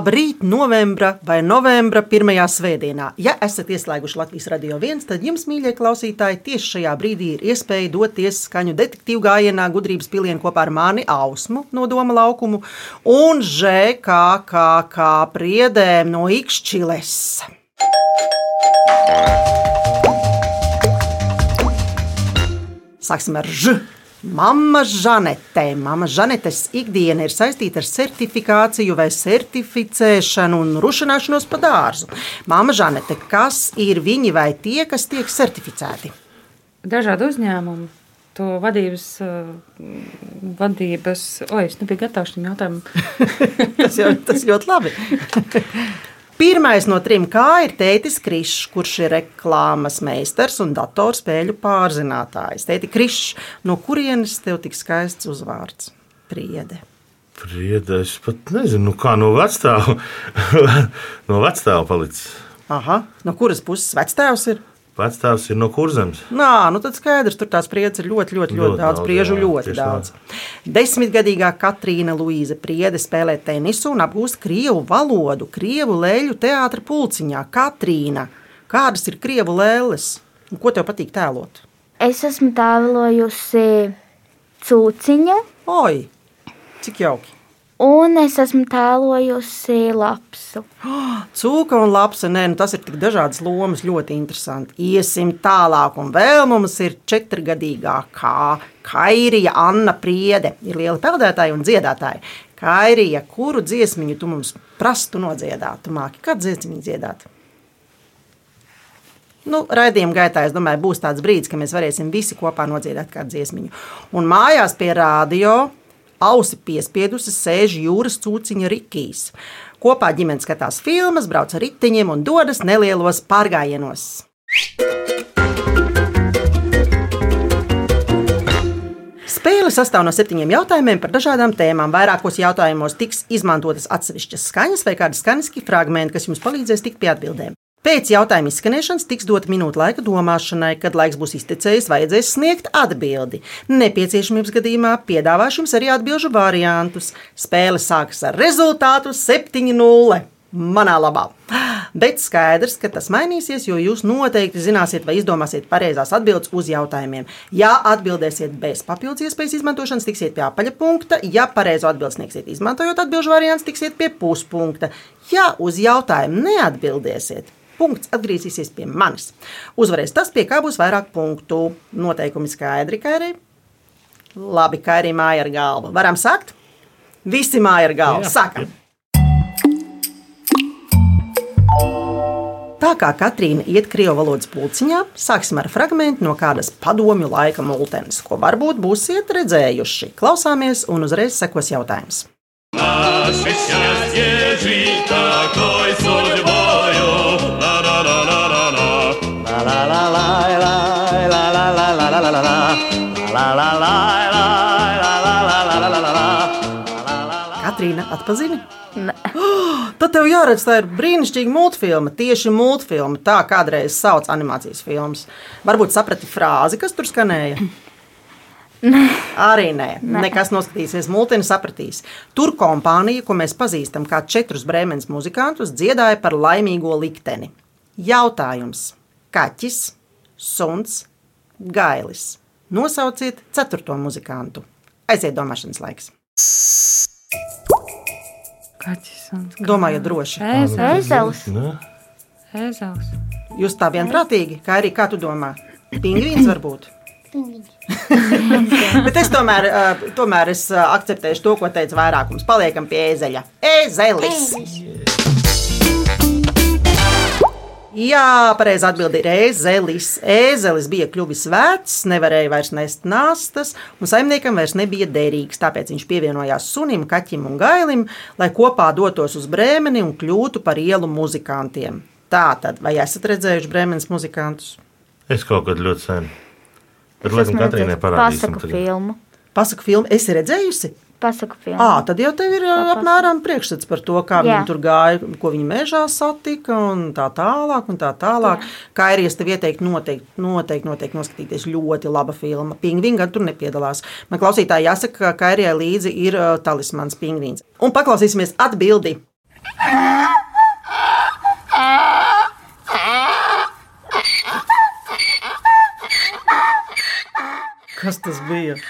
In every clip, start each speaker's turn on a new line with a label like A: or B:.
A: Labrīt, novembra vai novembra pirmajā svētdienā. Ja esat ieslēguši Latvijas radio viens, tad jums, mīļie klausītāji, tieši šajā brīdī ir iespēja doties skaņu detektīvu gājienā gudrības pilienu kopā ar mani Ausmu no Doma laukumu un ŽKKK priedēm no Ikšķiles. Sāksim ar Ž. Mama Žanete. Mama Žanetes ikdiena ir saistīta ar certifikāciju vai certificēšanu un rušināšanos pa dārzu. Mama Žanete, kas ir viņi vai tie, kas tiek certificēti?
B: Dažādi uzņēmumi. To vadības, uh, vadības, oi, es nebiju gatavs šim jautājumam.
A: tas, jau, tas ļoti labi. Pirmais no trim kā ir tētis Krišs, kurš ir reklāmas meistars un datorspēļu pārzinātājs. Tēti Krišs, no kurienes tev tik skaists uzvārds? Priede.
C: Priede, es pat nezinu, nu kā no vecāta. no vecāta palicis.
A: Aha, no kuras puses vecāks ir?
C: Vecāks ir no kurzemes.
A: Nā, nu tad skaidrs, tur tās spriedzes ir ļoti, ļoti, ļoti, ļoti daudz. Priežu jā, ļoti daudz. Tā. Desmitgadīgā Katrīna Luīza Priede spēlē tenisu un apgūst krievu valodu, krievu lēļu teātra pulciņā. Katrīna, kādas ir krievu lēles? Un ko tev patīk tēlot?
D: Es esmu tēlojusi cūciņu.
A: Oi, cik jauki!
D: Un es esmu tēlojusi lapsu.
A: Cūka un lapsa, nē, nu tas ir tik dažādas lomas, ļoti interesanti. Iesim tālāk, un vēl mums ir četrgadīgā kā Kairija Anna Priede. Ir liela peldētāja un dziedātāja. Kairija, kuru dziesmiņu tu mums prastu nodziedāt? Tu māki, kādu dziesmiņu dziedāt? Nu, raidījuma gaitā, es domāju, būs tāds brīdis, kad mēs varēsim visi kopā nodziedāt kādu dziesmiņu. Un mājās pie rādio ausi piespiedusi sēž jūras cūciņa Rikijs. Kopā ģimene skatās filmas, brauc ar riteņiem un dodas nelielos pārgājienos. Spēle sastāv no septiņiem jautājumiem par dažādām tēmām. Vairākos jautājumos tiks izmantotas atsevišķas skaņas vai kādi skaņas fragmenti, kas jums palīdzēs tikt pie atbildēm. Pēc jautājuma izskanēšanas tiks dota minūte laika domāšanai, kad laiks būs iztecējis, vajadzēs sniegt atbildi. Nepieciešamības gadījumā piedāvāšu jums arī atbildžu variantus. Spēle sākas ar rezultātu 7-0. Manā labā. Bet skaidrs, ka tas mainīsies, jo jūs noteikti zināsiet vai izdomāsiet pareizās atbildes uz jautājumiem. Ja atbildēsiet bez papildus iespējas izmantošanas, tiksiet pie apaļa punkta. Ja pareizo atbildi sniegsiet izmantojot atbildžu variantu, tiksiet pie puspunkta. Ja uz jautājumu neatbildēsiet, punkts atgriezīsies pie manis. Uzvarēs tas, pie kā būs vairāk punktu. Noteikumi skaidri, kā arī. Labi, kā arī māja ar galvu. Varam sākt? Visi māja ar galvu. Sākam! Tā kā Katrīna iet krievu valodas pulciņā, sāksim ar fragment no kādas padomju laika mūtens, ko varbūt būsiet redzējuši. Klausāmies, un uzreiz sekos jautājums. Naši šķastie, žīt, takoj, Katrīna, atpazini?
D: Nē.
A: Oh, tad tev jāredz, tā ir brīnišķīga multfilma. Tieši multfilma. Tā kādreiz sauc animācijas filmas. Varbūt saprati frāzi, kas tur skanēja.
D: Nē.
A: Arī nē. nē. Nekas noskatīsies, multini sapratīs. Tur kompānija, ko mēs pazīstam kā četrus brēmenes muzikantus, dziedāja par laimīgo likteni. Jautājums: Kaķis, suns, gailis. Nosauciet ceturto muzikantu. Aiziet domāšanas laiks.
B: Kaķis un
A: Domājiet droši.
D: Ēzelis.
B: Ēzelis.
A: Jūs tā vienprātīgi, kā arī kā tu domā? Pingvīns varbūt. Bet es tomēr, tomēr es akceptēšu to, ko teica vairākums. Paliekam pie ēzeļa. Ēzelis. Jā, pareizi atbild ir ēzelis. Ēzelis bija kļuvis vecs, nevarēja vairs nest nastas, un saimniekam vairs nebija derīgs. Tāpēc viņš pievienojās sunim, kaķim un gailim, lai kopā dotos uz brēmeni un kļūtu par ielu muzikantiem. Tātad, vai esat redzējuši brēmenes muzikantus?
C: Es kaut kad ļoti sen. Bet, laikam, Katrīnai parādīsim.
D: Pasaku filmu.
A: Pasaku filmu, esi redzējusi?
D: Pasaku filmu.
A: À, tad jau tev ir
D: Tā
A: apmēram priekšstats par to, kā
D: Jā.
A: viņi tur gāja, ko viņi mežā satika un tā tālāk. Un tā tālāk. Kā arī es tev ieteiktu noteikti, noteikti, noteikti noskatīties ļoti laba filma. Pingvīna gan tur nepiedalās. Man klausītāji jāsaka, ka Kairijai līdzi ir uh, talismans pingvīns. Un paklausīsimies atbildi. Kas tas bija?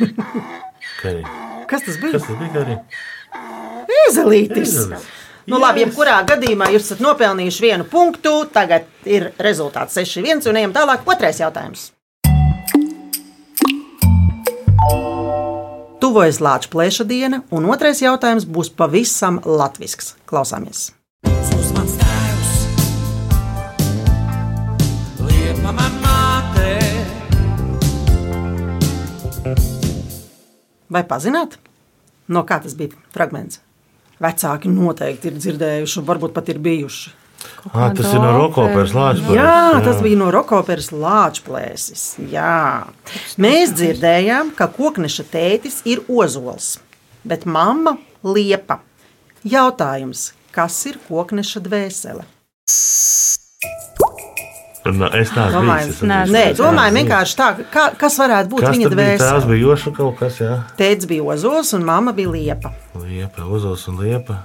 C: Karī.
A: Kas tas bija?
C: Kas tas bija? Karī?
A: Ezelītis.
C: Ezelis.
A: Nu, labi, jebkurā gadījumā jūs esat nopelnījuši vienu punktu. Tagad ir rezultāts 6-1 un ejam tālāk. Otrais jautājums. Tuvojas Latvijas plēša diena, un otrais jautājums būs pavisam latvisks. Klausāmies!
E: Sus mans tēvs, liepa man
A: Vai pazināt, no kā tas bija fragments? Vecāki noteikti ir dzirdējuši, un varbūt pat ir bijuši.
C: Ah, tas ir no Rokopēras Lāčplēses.
A: Jā, tas bija no Rokoperas lāčplēsis. Jā. Mēs dzirdējām, ka kokneša tētis ir ozols, bet mamma liepa. Jautājums, kas ir kokneša dvēsele?
C: No, es neesmu bijis. es
B: nē,
A: domāju vienkārši tā, kā, kas varētu būt
C: Kas
A: viņa
C: bija? Tās
A: dvēsele.
C: bija joša kaut kas, jā.
A: Tētis bija ozols un mamma bija liepa.
C: Liepa, uzols un liepa.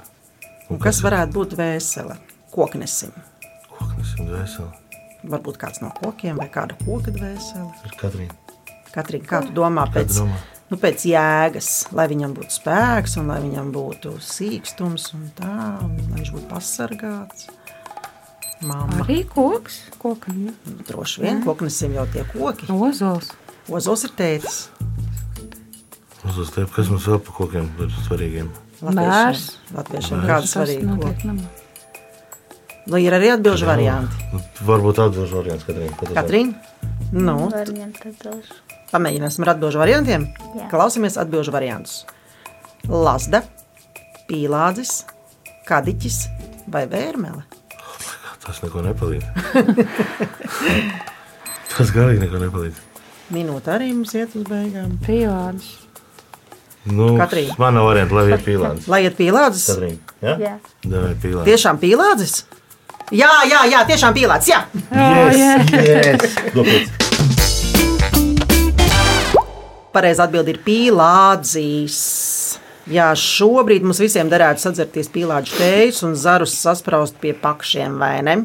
A: Un kas varētu būt dvēsele? Koknesim.
C: Koknes un dvēseli.
A: Varbūt kāds no kokiem vai kāda koka dvēsele.
C: Ir Katrīna.
A: Katrīna, kā tu domā pēc,
C: domā?
A: nu, pēc jēgas, lai viņam būtu spēks, un lai viņam būtu sīkstums, un tā, un lai viņš būtu pasargāts? Māma.
B: Arī koks. Kokam, ja.
A: Droši vien, koknesim jau tie koki.
B: Ozols.
A: Ozols ir tētis.
C: Uzols liepa, kas mums vēl par kokiem ir svarīgiem?
B: Bērs.
A: Latviešiem
B: notiek
A: koki.
B: namā.
A: Nu, ir arī atbilžu varianti.
C: Nu, varbūt atbilžu variants Katrīna.
A: Katrīna? Nu, pamēģināsim ar atbilžu variantiem.
D: Jā.
A: Klausamies atbilžu variantus. Lazda, pīlādzis, kadiķis vai vērmele?
C: Tas neko nepalīdz. tas galīgi neko nepalīdz.
A: Minūte arī mums iet uz beigām.
B: Pīlādes.
C: Nu,
A: Katrīna.
C: Man nav variantu, lai iet pīlāns.
A: Lai iet pīlādzis,
C: Katrīna. Jā?
D: Jā.
C: Davai pīlāns.
A: tiešām pīlādzis? Jā, jā, jā, tiešām pīlādzis. Jā.
C: Yes, yes. Dopiet.
A: Pareizi atbild ir pīlādzis. Jā, šobrīd mums visiem derētu sadzerties pīlāģu tējus un zarus saspraust pie pakšiem, vai ne?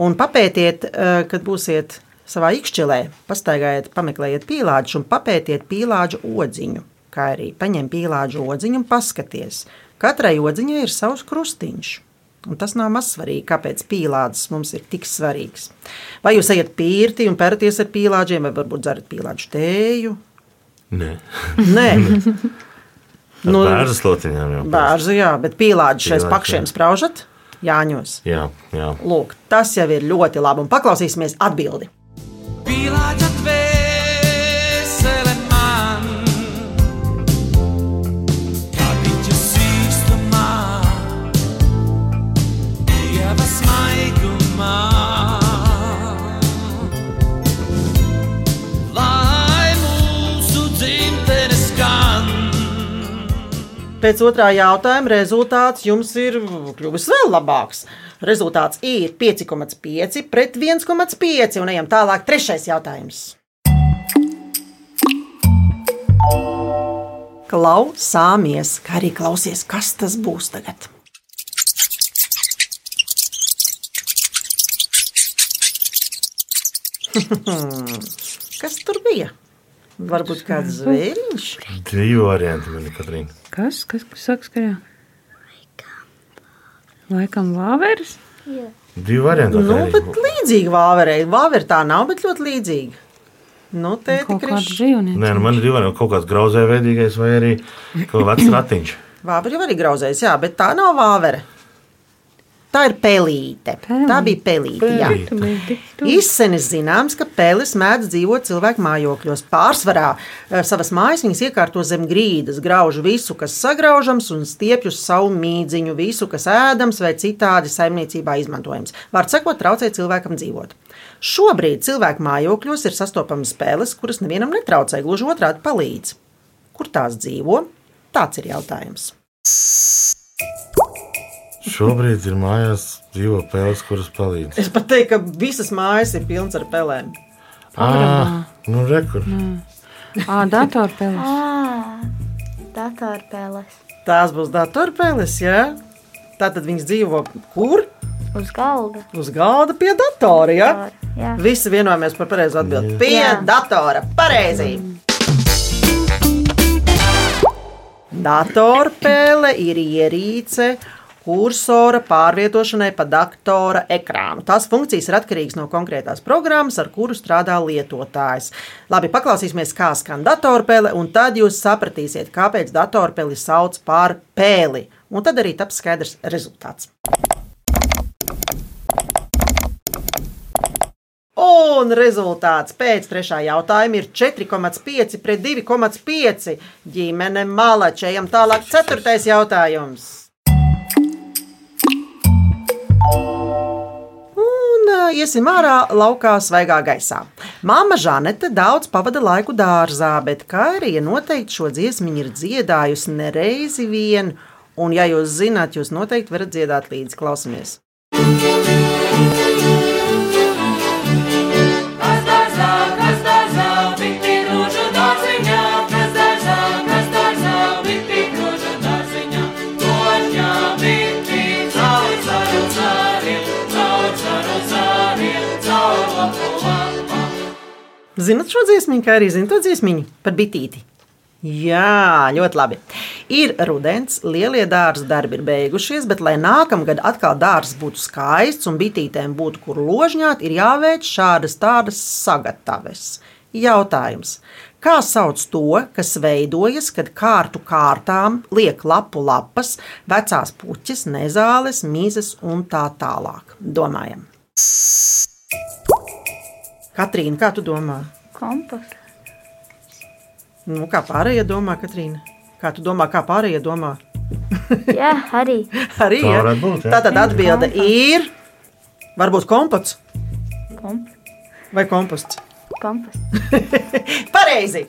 A: Un papētiet, eh, kad būsiet savā ikšķilē, pastaigājiet, pameklējiet pīlāģu un papētiet pīlāģu odziņu. Kā arī paņem pīlāģu odziņu un paskaties. Katrai odziņai ir savs krustiņš. Un tas nav maz svarīgi, kāpēc pīlādes mums ir tik svarīgs. Vai jūs ejat pirti un pērties ar pīlāģiem, vai varbūt dzerat pīlāģu tēju?
C: Nē,
A: Nē,
C: nu,
A: Nu,
C: bērnu slotiņām jau.
A: bērnu, jā, bet pīlāģi šais
C: Pīlāģi,
A: pakšiem spraužat Jāņos.
C: Jā, jā.
A: Lūk, tas jau ir ļoti labi. Un paklausīsimies atbildi.
E: pīlāģa dvēsele
A: Pēc otrā jautājuma rezultāts jums ir kļuvis vēl labāks. Rezultāts ir 5,5 pret 1,5. Un ejam tālāk. Trešais jautājums. Klausāmies, kā arī klausies, kas tas būs tagad. Kas tur bija? Varbūt kāds zvēriņš.
C: Divi varianti man ir Katrīna.
B: Kas? Kas, kas saka, skarā? Laikam vāveres?
C: Divi varianti.
A: Nu,
C: Katrīna.
A: bet līdzīga vāverei. Vāvera tā nav, bet ļoti līdzīga. Nu, tēti,
B: Kaut kāda dzīvnieka.
C: Nē, nu man ir divi varianti. Kaut kāds grauzējveidīgais vai arī kaut kāds ratiņš.
A: Vāvera jau arī grauzējas, jā, bet tā nav vāvera. Tā ir pelīte.
B: Pelīte.
A: Tā bija pelīte.
B: Tu.
A: Izsenis zināms, ka peles mēdz dzīvot cilvēku mājokļos. Pārsvarā eh, savas mājas viņas iekārto zem grīdas, grauž visu, kas sagraužams, un stiepj uz savu mīdziņu, visu, kas ēdams vai citādi saimniecībā izmantojams. Vārds sakot, traucē cilvēkam dzīvot. Šobrīd cilvēku mājokļos ir sastopamas spēles, kuras nevienam netraucē, gluži otrādi palīdz. Kur tās dzīvo? Tāds ir jautājums.
C: Šobrīd ir mājās dzīvo pēles, kuras palīdz.
A: Es pat teiktu, ka visas mājas ir pilnas ar pelēm.
C: Ah, nu rekur.
B: Ā, datorpeles.
D: Ā, datorpēles.
A: Tās būs datorpēles, jā. Tātad viņas dzīvo kur?
D: Uz galda.
A: Uz galda pie datora. Ja?
D: Jā.
A: Visi vienojamies par pareizo atbildību. Pie
D: Jā.
A: datora. Pareizi. Datorpēle ir ierīce kursora pārvietošanai pa datora ekrānu. Tās funkcijas ir atkarīgas no konkrētās programmas, ar kuru strādā lietotājs. Labi, paklausīsimies, kā skan datorpēle, un tad jūs sapratīsiet, kāpēc datorpēli sauc par pēli. Un tad arī taps skaidrs rezultāts. Un rezultāts pēc trešā jautājuma ir 4,5 pret 2,5. Ģimene malača. Ejam tālāk. Ceturtais jautājums. Iesim ārā laukā svaigā gaisā. Māma Žanete daudz pavada laiku dārzā, bet Kairija noteikti šo dziesmu ir dziedājusi nereizi vien. Un, ja jūs zināt, jūs noteikti varat dziedāt līdzi. Klausamies!
E: Kas
A: Zinat šo dziesmu, kā arī zinat to dziesmu par bitīti? Jā, ļoti labi. Ir rudens, lielie dārza darbi ir beigušies, bet, lai nākamgad atkal dārzs būtu skaists un bitītēm būtu kur ložņāt, ir jāveic šādas tādas sagataves. Jautājums. Kā sauc to, kas veidojas, kad kārtu kārtām liek lapu lapas, vecās puķis, nezāles, mizas un tā tālāk? Domājam. Katrīna, kā tu domā?
D: Komposts.
A: Nu, kā pārējie domā, Katrīna? Kā tu domā, kā pārējie domā?
D: Jā, arī.
A: Arī
C: Tā
A: ja?
C: varētu būt, jā.
A: Tātad atbilde ir. Varbūt komposts
D: Komposts.
A: vai komposts.
D: Komposts.
A: Pareizi!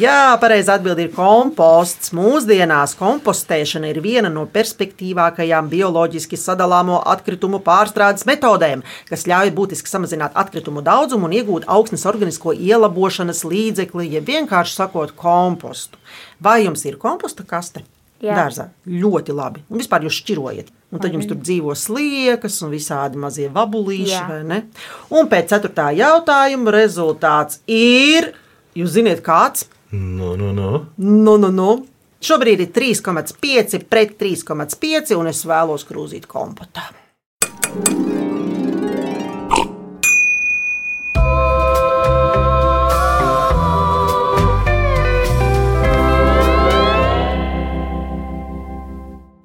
A: Jā, pareizi atbildi ir komposts. Mūsdienās kompostēšana ir viena no perspektīvākajām bioloģiski sadalāmo atkritumu pārstrādes metodēm, kas ļauj būtiski samazināt atkritumu daudzumu un iegūt augsnes organisko ielabošanas līdzekli, ja vienkārši sakot, kompostu. Vai jums ir komposta kaste?
D: Jā.
A: Dārzā. Ļoti labi. Un vispār jūs šķirojat. Un tad jums tur dzīvo sliekas un visādi mazie vabulīši,
D: Jā.
A: vai ne? Un pēc ceturtā jautājuma rezultāts ir. Jūs zināt, kāds?
C: Nu, nu, nu.
A: Nu, nu, nu. Šobrīd ir 3,5 pret 3,5, un es vēlos krūzīt kompotā.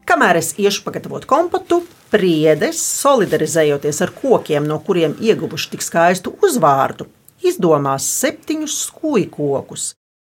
A: Kamēr es iešu pagatavot kompotu, priedes, solidarizējoties ar kokiem, no kuriem ieguvuši tik skaistu uzvārdu, izdomās septiņus skūju kokus.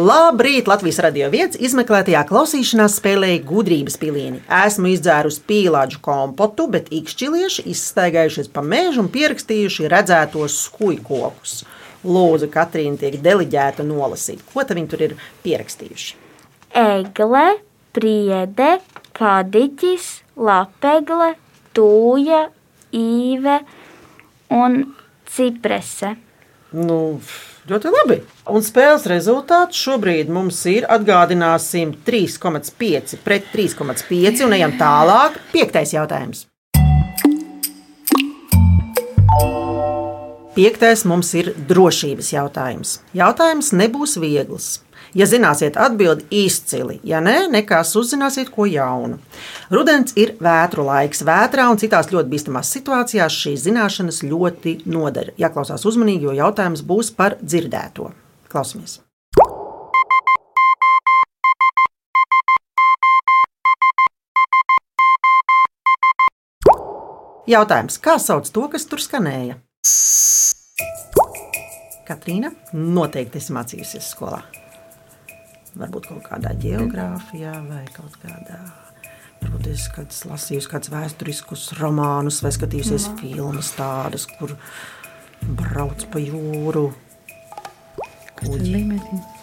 A: Labrīt! Latvijas radio viens izmeklētajā klausīšanās spēlēja gudrības pilieni. Esmu izdzērusi pīlāģu kompotu, bet īkšķilieši izstaigājušies pa mežu un pierakstījuši redzētos skujkokus. Lūdzu, Katrīna tiek deliģēta nolasīt, ko viņi tur ir pierakstījuši.
D: Egle, priede, kadiķis, lapegle, tūja, īve un ciprese.
A: Nu, ļoti labi. Un spēles rezultāts šobrīd mums ir atgādināsim 3,5 pret 3,5 un ejam tālāk. Piektais jautājums. Piektais mums ir drošības jautājums. Jautājums nebūs viegls. Ja zināsiet atbildi izcili, ja nē, nekas uzzināsiet ko jaunu. Rudens ir vētru laiks. Vētrā un citās ļoti bīstamās situācijās šīs zināšanas ļoti noder. Jāklausās uzmanīgi, jo jautājums būs par dzirdēto. Klausamies! Jautājums, kā sauc to, kas tur skanēja? Katrīna noteikti esi mācījusies skolā. Varbūt kaut kādā geogrāfijā vai kaut kādā Varbūt es kāds lasīju kādus vēsturiskus romānus vai skatījusies filmas tādas, kur brauc pa jūru.
B: Līmenis.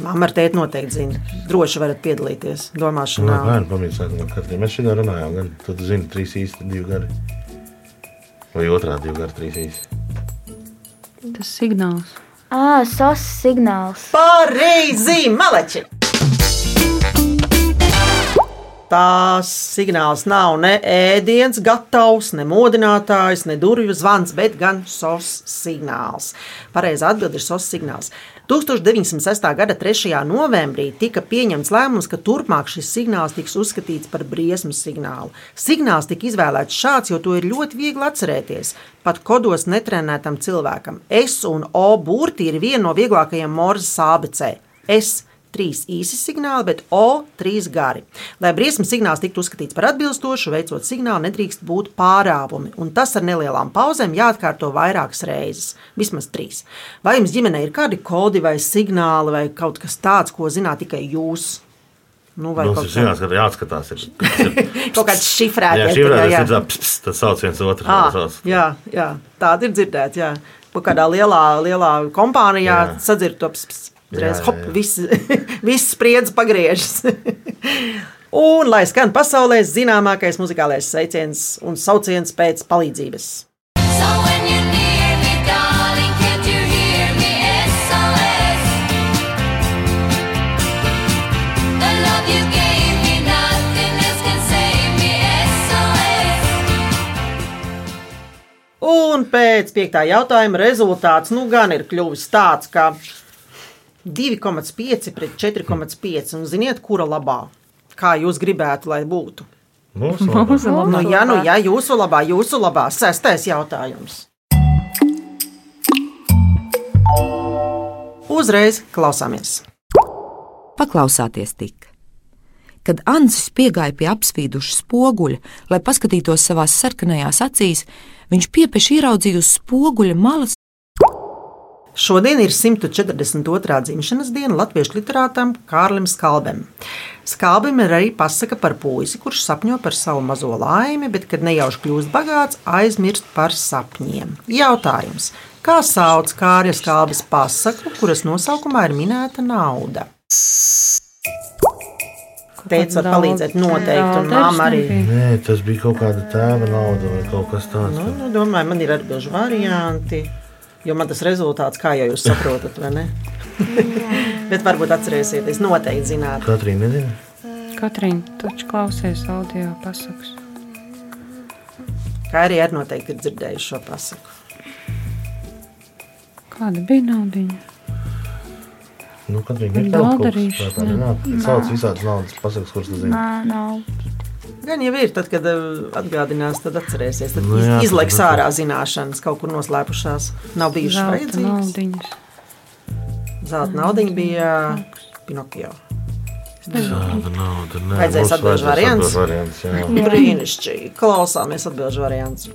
A: Mamma ar tēti noteikti zina. Droši varat piedalīties domāšanā.
C: bērnu pamīsāk, no katriem. Mēs šodien runājām, gan tu zini, trīs īsti, divi gari. Vai otrādi divi gari, trīs īsti.
B: Tas signāls.
D: Ā, sos signāls.
A: Pareizi, maleči! Tās signāls nav ne ēdiens, gatavs, ne modinātājs, ne durvju zvans, bet gan SOS signāls. Pareizā atbilde ir SOS signāls. 1906. gada 3. novembrī tika pieņemts lēmums, ka turpmāk šis signāls tiks uzskatīts par briesmu signālu. Signāls tika izvēlēts šāds, jo to ir ļoti viegli atcerēties. Pat kodos netrenētam cilvēkam. S un O burti ir viena no vieglākajiem morzes ABC. S trīs īsi signāli, bet O trīs gari. Lai briesmu signāls tiktu uzskatīts par atbilstošu, veicot signālu, nedrīkst būt pārāvumi, un tas ar nelielām pauzēm jāatkārto vairākas reizes, vismaz trīs. Vai jums ģimenē ir kādi kodi vai signāli vai kaut kas tāds, ko zināt tikai jūs? Nu, vai
C: Mums
A: kaut,
C: ir zināms, ka jāatskatās. Ir, ir,
A: kaut kāds
C: jā,
A: tad, jā,
C: ir
A: jā.
C: tā, pss, tad sauc viens otru.
A: Ā,
C: sauc.
A: jā, jā, tāda ir dzirdēta. Pa kādā lielā, lielā kompānijā
C: Jā.
A: sadzird to psts, uzreiz, hop, viss, viss spriedzi pagriežas. un lai skan pasaulē zināmākais muzikālais sveiciens un sauciens pēc palīdzības.
E: So me, darling, can't you hear me? SOS. The love you gave me.
A: Un pēc piektā jautājuma rezultāts nu gan ir kļuvis tāds, ka 2,5 pret 4,5. Un ziniet, kura labā? Kā jūs gribētu, lai būtu?
C: Mūsu labā.
A: Nu, jā, nu, jā, jūsu labā, jūsu labā. Sestais jautājums. Uzreiz klausāmies.
F: Paklausāties tik. Kad Ansis piegāja pie apspīduša spoguļa, lai paskatītos savās sarkanajās acīs, viņš piepeši ieraudzīja uz spoguļa malas
A: Šodien ir 142. dzimšanas diena latviešu literātam Kārlim Skalbam. Skalbam ir arī pasaka par puisi, kurš sapņo par savu mazo laimi, bet, kad nejauši kļūst bagāts, aizmirst par sapņiem. Jautājums: kā sauc Kārļa Skalbas pasaku, kuras nosaukumā ir minēta nauda? Teicis, var palīdzēt noteikti, un māma arī.
C: Nē, tas bija kaut kāda tēva nauda vai kaut kas tāds.
A: Nu, nu, domāju, man ir atbildīgi varianti. Jo man tas rezultāts, kā jau jūs saprotat, vai ne? Bet varbūt atcerēsieties, noteikti zināt.
C: Katrīna nezina.
B: Katrīna, taču klausies audio pasakas.
A: Kā arī ar noteikti ir dzirdējuši šo pasaku.
B: Kāda bija naudiņa?
C: Nu, Katrīna ir
B: Daudz
C: kaut kas tāds. Sauc visādas naudas pasakas, kuras tu zini.
D: Nē, nav.
A: Gan jau ir, tad, kad eh, atgādinās, tad atcerēsies. Tad
C: Nu jā, tad
A: izlaiks
C: ir.
A: ārā zināšanas, kaut kur noslēpušās. Nav bijušas
B: Zelta
A: vajadzīgas. Zelta naudiņa bija Pinokio.
C: Tāda nauda. Nē,
A: Vajadzēs
C: vajadzēs
A: variants?
C: variants. jā.
A: Brīnišķīgi. Klausāmies atbildžu variants.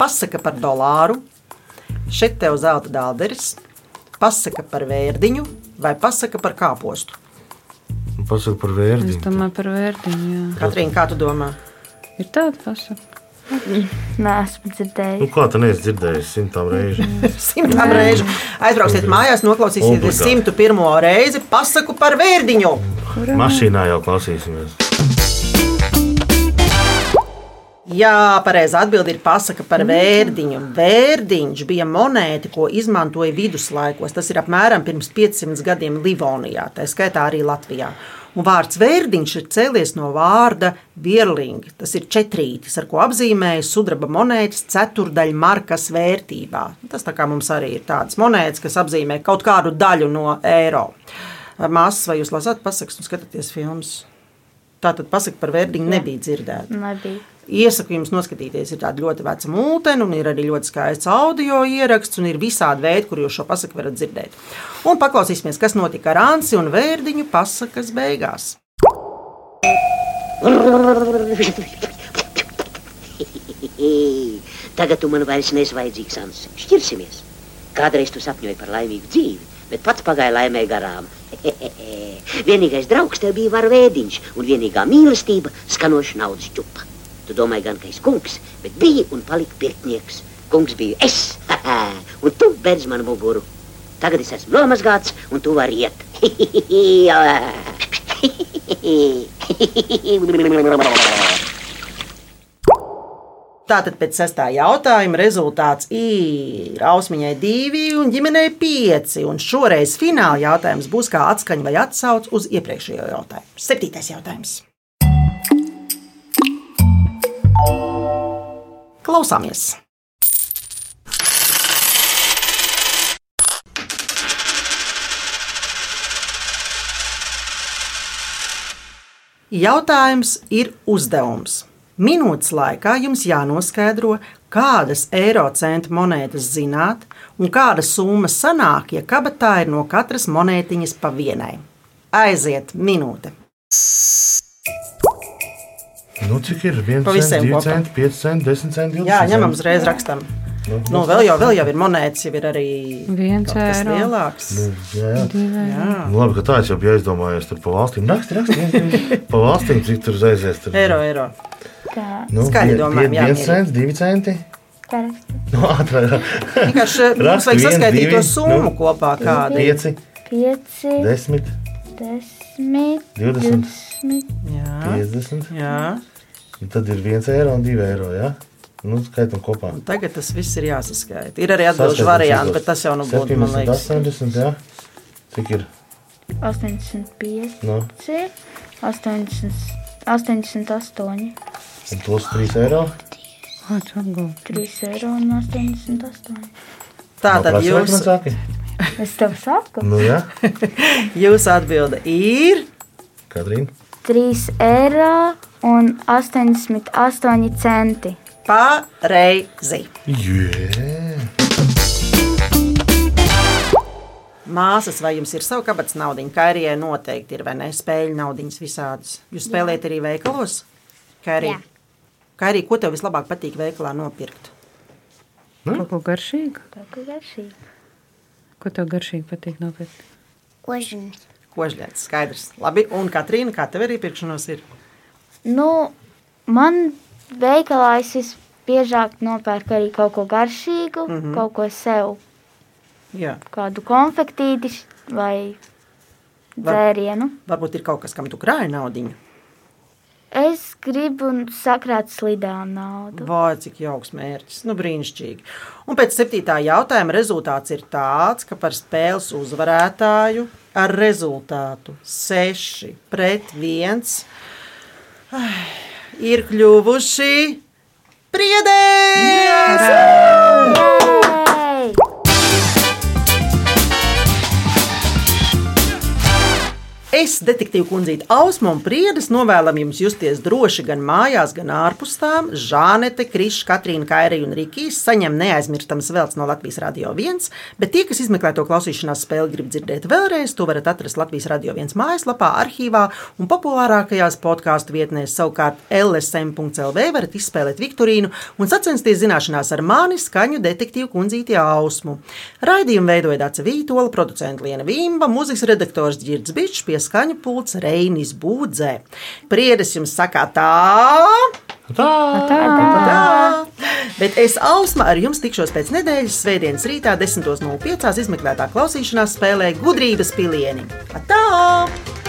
A: Pasaka par dolāru. Šeit tev zelta dālderis. Pasaka par vērdiņu vai pasaka par kāpostu.
C: Pasaka par
B: Es
C: vērtību.
B: domāju par vērtiņu. Jā.
A: Katrīna, kā tu domā?
B: Ir tāda pasaka.
D: Nē, esmu
C: Nu,
D: dzirdējis.
C: kā tu neesi dzirdējis simtām reižu?
A: Simtām reižu. Aizbrauksiet mājās, noklausīsieties
C: Obligāti.
A: 101. reizi pasaku par vērdiņu.
C: Mašīnā jau klausīsimies.
A: Jā, pareizā atbilde ir pasaka par vērdiņu. Vērdiņš bija monēta, ko izmantoja viduslaikos. Tas ir apmēram pirms 500 gadiem Livonijā, tā skaitā arī Latvijā. Un vārds vērdiņš ir cēlies no vārda virlingi. Tas ir četrītis, ar ko apzīmēja sudraba monētas ceturdaļu markas vērtībā. Tas tā kā mums arī ir tādas monētas, kas apzīmē kaut kādu daļu no eiro. Māsas, vai jūs lasāt pasakas un skatāties filmas? Tā tad pasaka par vērdiņu nebija dzirdēta.
D: Nebija.
A: Iesaku jums noskatīties, ir tāda ļoti veca mūtene, un ir arī ļoti skaists audio ieraksts, un ir visādi veidi, kur jūs šo pasaku varat dzirdēt. Un paklausīsimies, kas notika ar Ansi un Vērdiņu pasakas beigās.
G: Tagad tu man vairs neesi vajadzīgs, Ansi. Šķirsimies. Kādreiz tu sapņoji par laimīgu dzīvi, bet pats pagāja laimē garām, Vienīgais draugs tev bija varvēdiņš, un vienīgā mīlestība skanoša naudas čupa. Tu domāji gan, ka es kungs, bet biji un palika pirtnieks. Kungs biju es, un tu bedz manu muguru. Tagad es esmu nomazgāts, un tu vari iet.
A: Tātad pēc sestā jautājuma rezultāts ir Ausmiņai divi un ģimenei pieci. Un šoreiz fināla jautājums būs kā atskaņa vai atsauce uz iepriekšējo jautājumu. Septītais jautājums. Klausāmies! Jautājums ir uzdevums. Minūtes laikā jums jānoskaidro, kādas eiro centu monētas zināt un kāda summa sanāk, ja kabatā ir no katras monētiņas pa vienai. Aiziet minūte.
C: Nu, cik ir? 1
A: Pa visiem
C: cents, 2
A: kopā.
C: centi, 5 centi, 10 centi, 20
A: Jā, ņemam uzreiz rakstam.
C: Nu,
A: Nu, vēl, jau, vēl jau ir monētas, jau ir arī
B: Viens eiro.
A: lielāks.
C: Nu, jā, jā.
A: Jā.
C: Nu, labi, ka tā es jau biju aizdomājies tur pa valstīm. Raksti, raksti, pa valstīm, cik tur aizies. Tur.
A: Eiro, eiro.
D: Tā,
C: Nu,
A: Skaļi
C: vie-
A: domājam, jā,
C: viens cents, divi centi. Nu, ātrāk,
A: Vienkārši mums vajag saskaitīt
C: divi,
A: to summu
C: nu.
A: kopā. Kāda ir?
C: pieci,
D: Pieci,
C: desmit,
D: desmit,
C: divdesmit,
D: desmit.
A: Jā,
C: piecdesmit.
A: jā.
C: Un Tad ir viens eiro un divi eiro. Ja? Nu, skaitam kopā.
A: Tagad tas viss ir jāsaskaita. Ir arī
C: Saskaitam
A: varianti, bet tas jau nu būtu, man
C: 70,
A: liekas.
C: 80, jā. Cik ir?
D: 85,
C: Nu,
D: 80, 88,
C: un plus 3 eiro.
B: Kāds atgūt?
D: 3 eiro un 88.
A: Tā tad
C: Nav prasība,
A: jūs?
D: Es tev saku,
C: Nu, jā.
A: jūs atbilde ir.
C: Katrīna.
D: 3 eiro un 88 centi.
A: Pareizi.
C: Jē.
A: Māsas, vai jums ir sava kabatas nauda? Kairijai noteikti ir, vai ne? Spēļu naudiņas visādas. Jūs spēlējat arī veikalos? Kairī,
D: Jā.
A: Kairī, ko tev vislabāk patīk veikalā nopirkt?
B: Kaut ko garšīgu?
D: Tā kā garšīgi.
B: Ko tev garšīgi patīk nopirkt?
D: Kožins.
A: Kožļēts, skaidrs. Labi, un Katrīna, kā tev arī pirkšanos ir?
D: Nu, man veikalā es visbiežāk nopērku arī kaut ko garšīgu, mm -hmm. kaut ko sev,
A: Jā.
D: kādu konfektīti vai
A: Var-
D: dzērienu.
A: Varbūt ir kaut kas, kam tu krāji naudiņu.
D: Es gribu sakrāt slidām naudu.
A: Vai cik jauks mērķis, nu brīnišķīgi. Un pēc septītā jautājuma rezultāts ir tāds, ka par spēles uzvarētāju ar rezultātu 6 pret 1 ai, ir kļuvuši priedēji!
D: Jej!
A: Es, detektīva kundzīte Ausma un Priedes, novēlam jums justies droši gan mājās, gan ārpus tām. Žānete, Krišs, Katrīna, Kairija un Rikijs saņem neaizmirstams velts no Latvijas Radio 1, bet tie, kas izmeklē to klausīšanās spēli, grib dzirdēt vēlreiz, to varat atrast Latvijas Radio 1 mājaslapā, arhīvā un populārākajās podkāstu vietnēs. Savukārt LSM.CLV varat izspēlēt Viktorīnu un sacensties zināšanās ar mani skaņu detektīvu kundzīti Ausmu. Raidījumu veidoja Dāca Vītola, producents Liena Vimba, mūzikas redaktors Girds Bičs, skaņu pults Reinis Būdzē. Priedes jums sakā tā!
C: Tā.
A: Tā! Bet es, Ausma, ar jums tikšos pēc nedēļas, Svētdienas rītā, 10.05. izmeklētā klausīšanās spēlē gudrības pilieni. Tā!